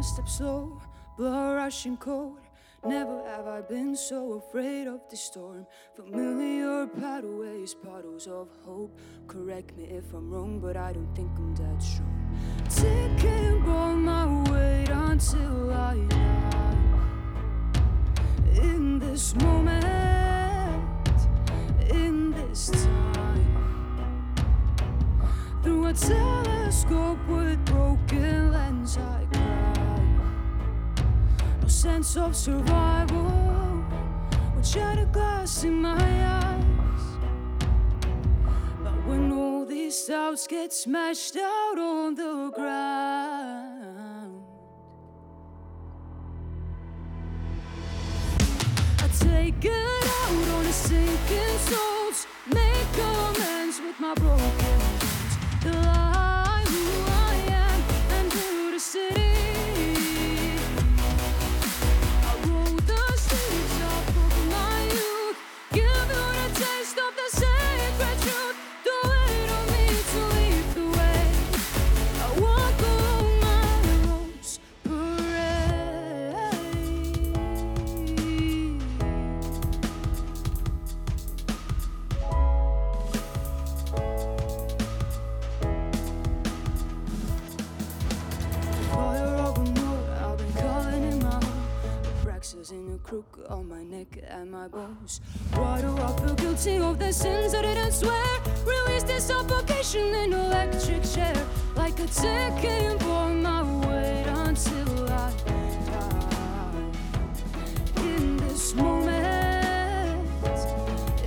my steps slow, blood rushing cold. Never have I been so afraid of the storm. Familiar pathways, puddles of hope. Correct me if I'm wrong, but I don't think I'm that strong. Taking all my weight until I die. In this moment, in this time. Through a telescope with broken lens, I cry. No sense of survival. With shattered glass in my eyes. But when all these doubts get smashed out on the ground, I take it out on the sinking souls. Crook on my neck and my bones. Why do I feel guilty of the sins I didn't swear? Release this suffocation in electric chair, like a ticking bomb. I wait until I die. In this moment,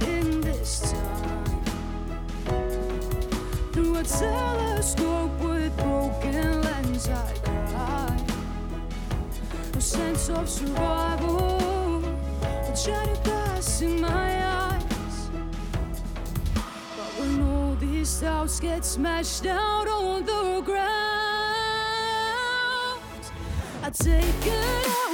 in this time through a telescope with broken lens, I cry. No sense of survival, with shattered glass in my eyes. But when all these doubts get smashed out on the ground, I take it out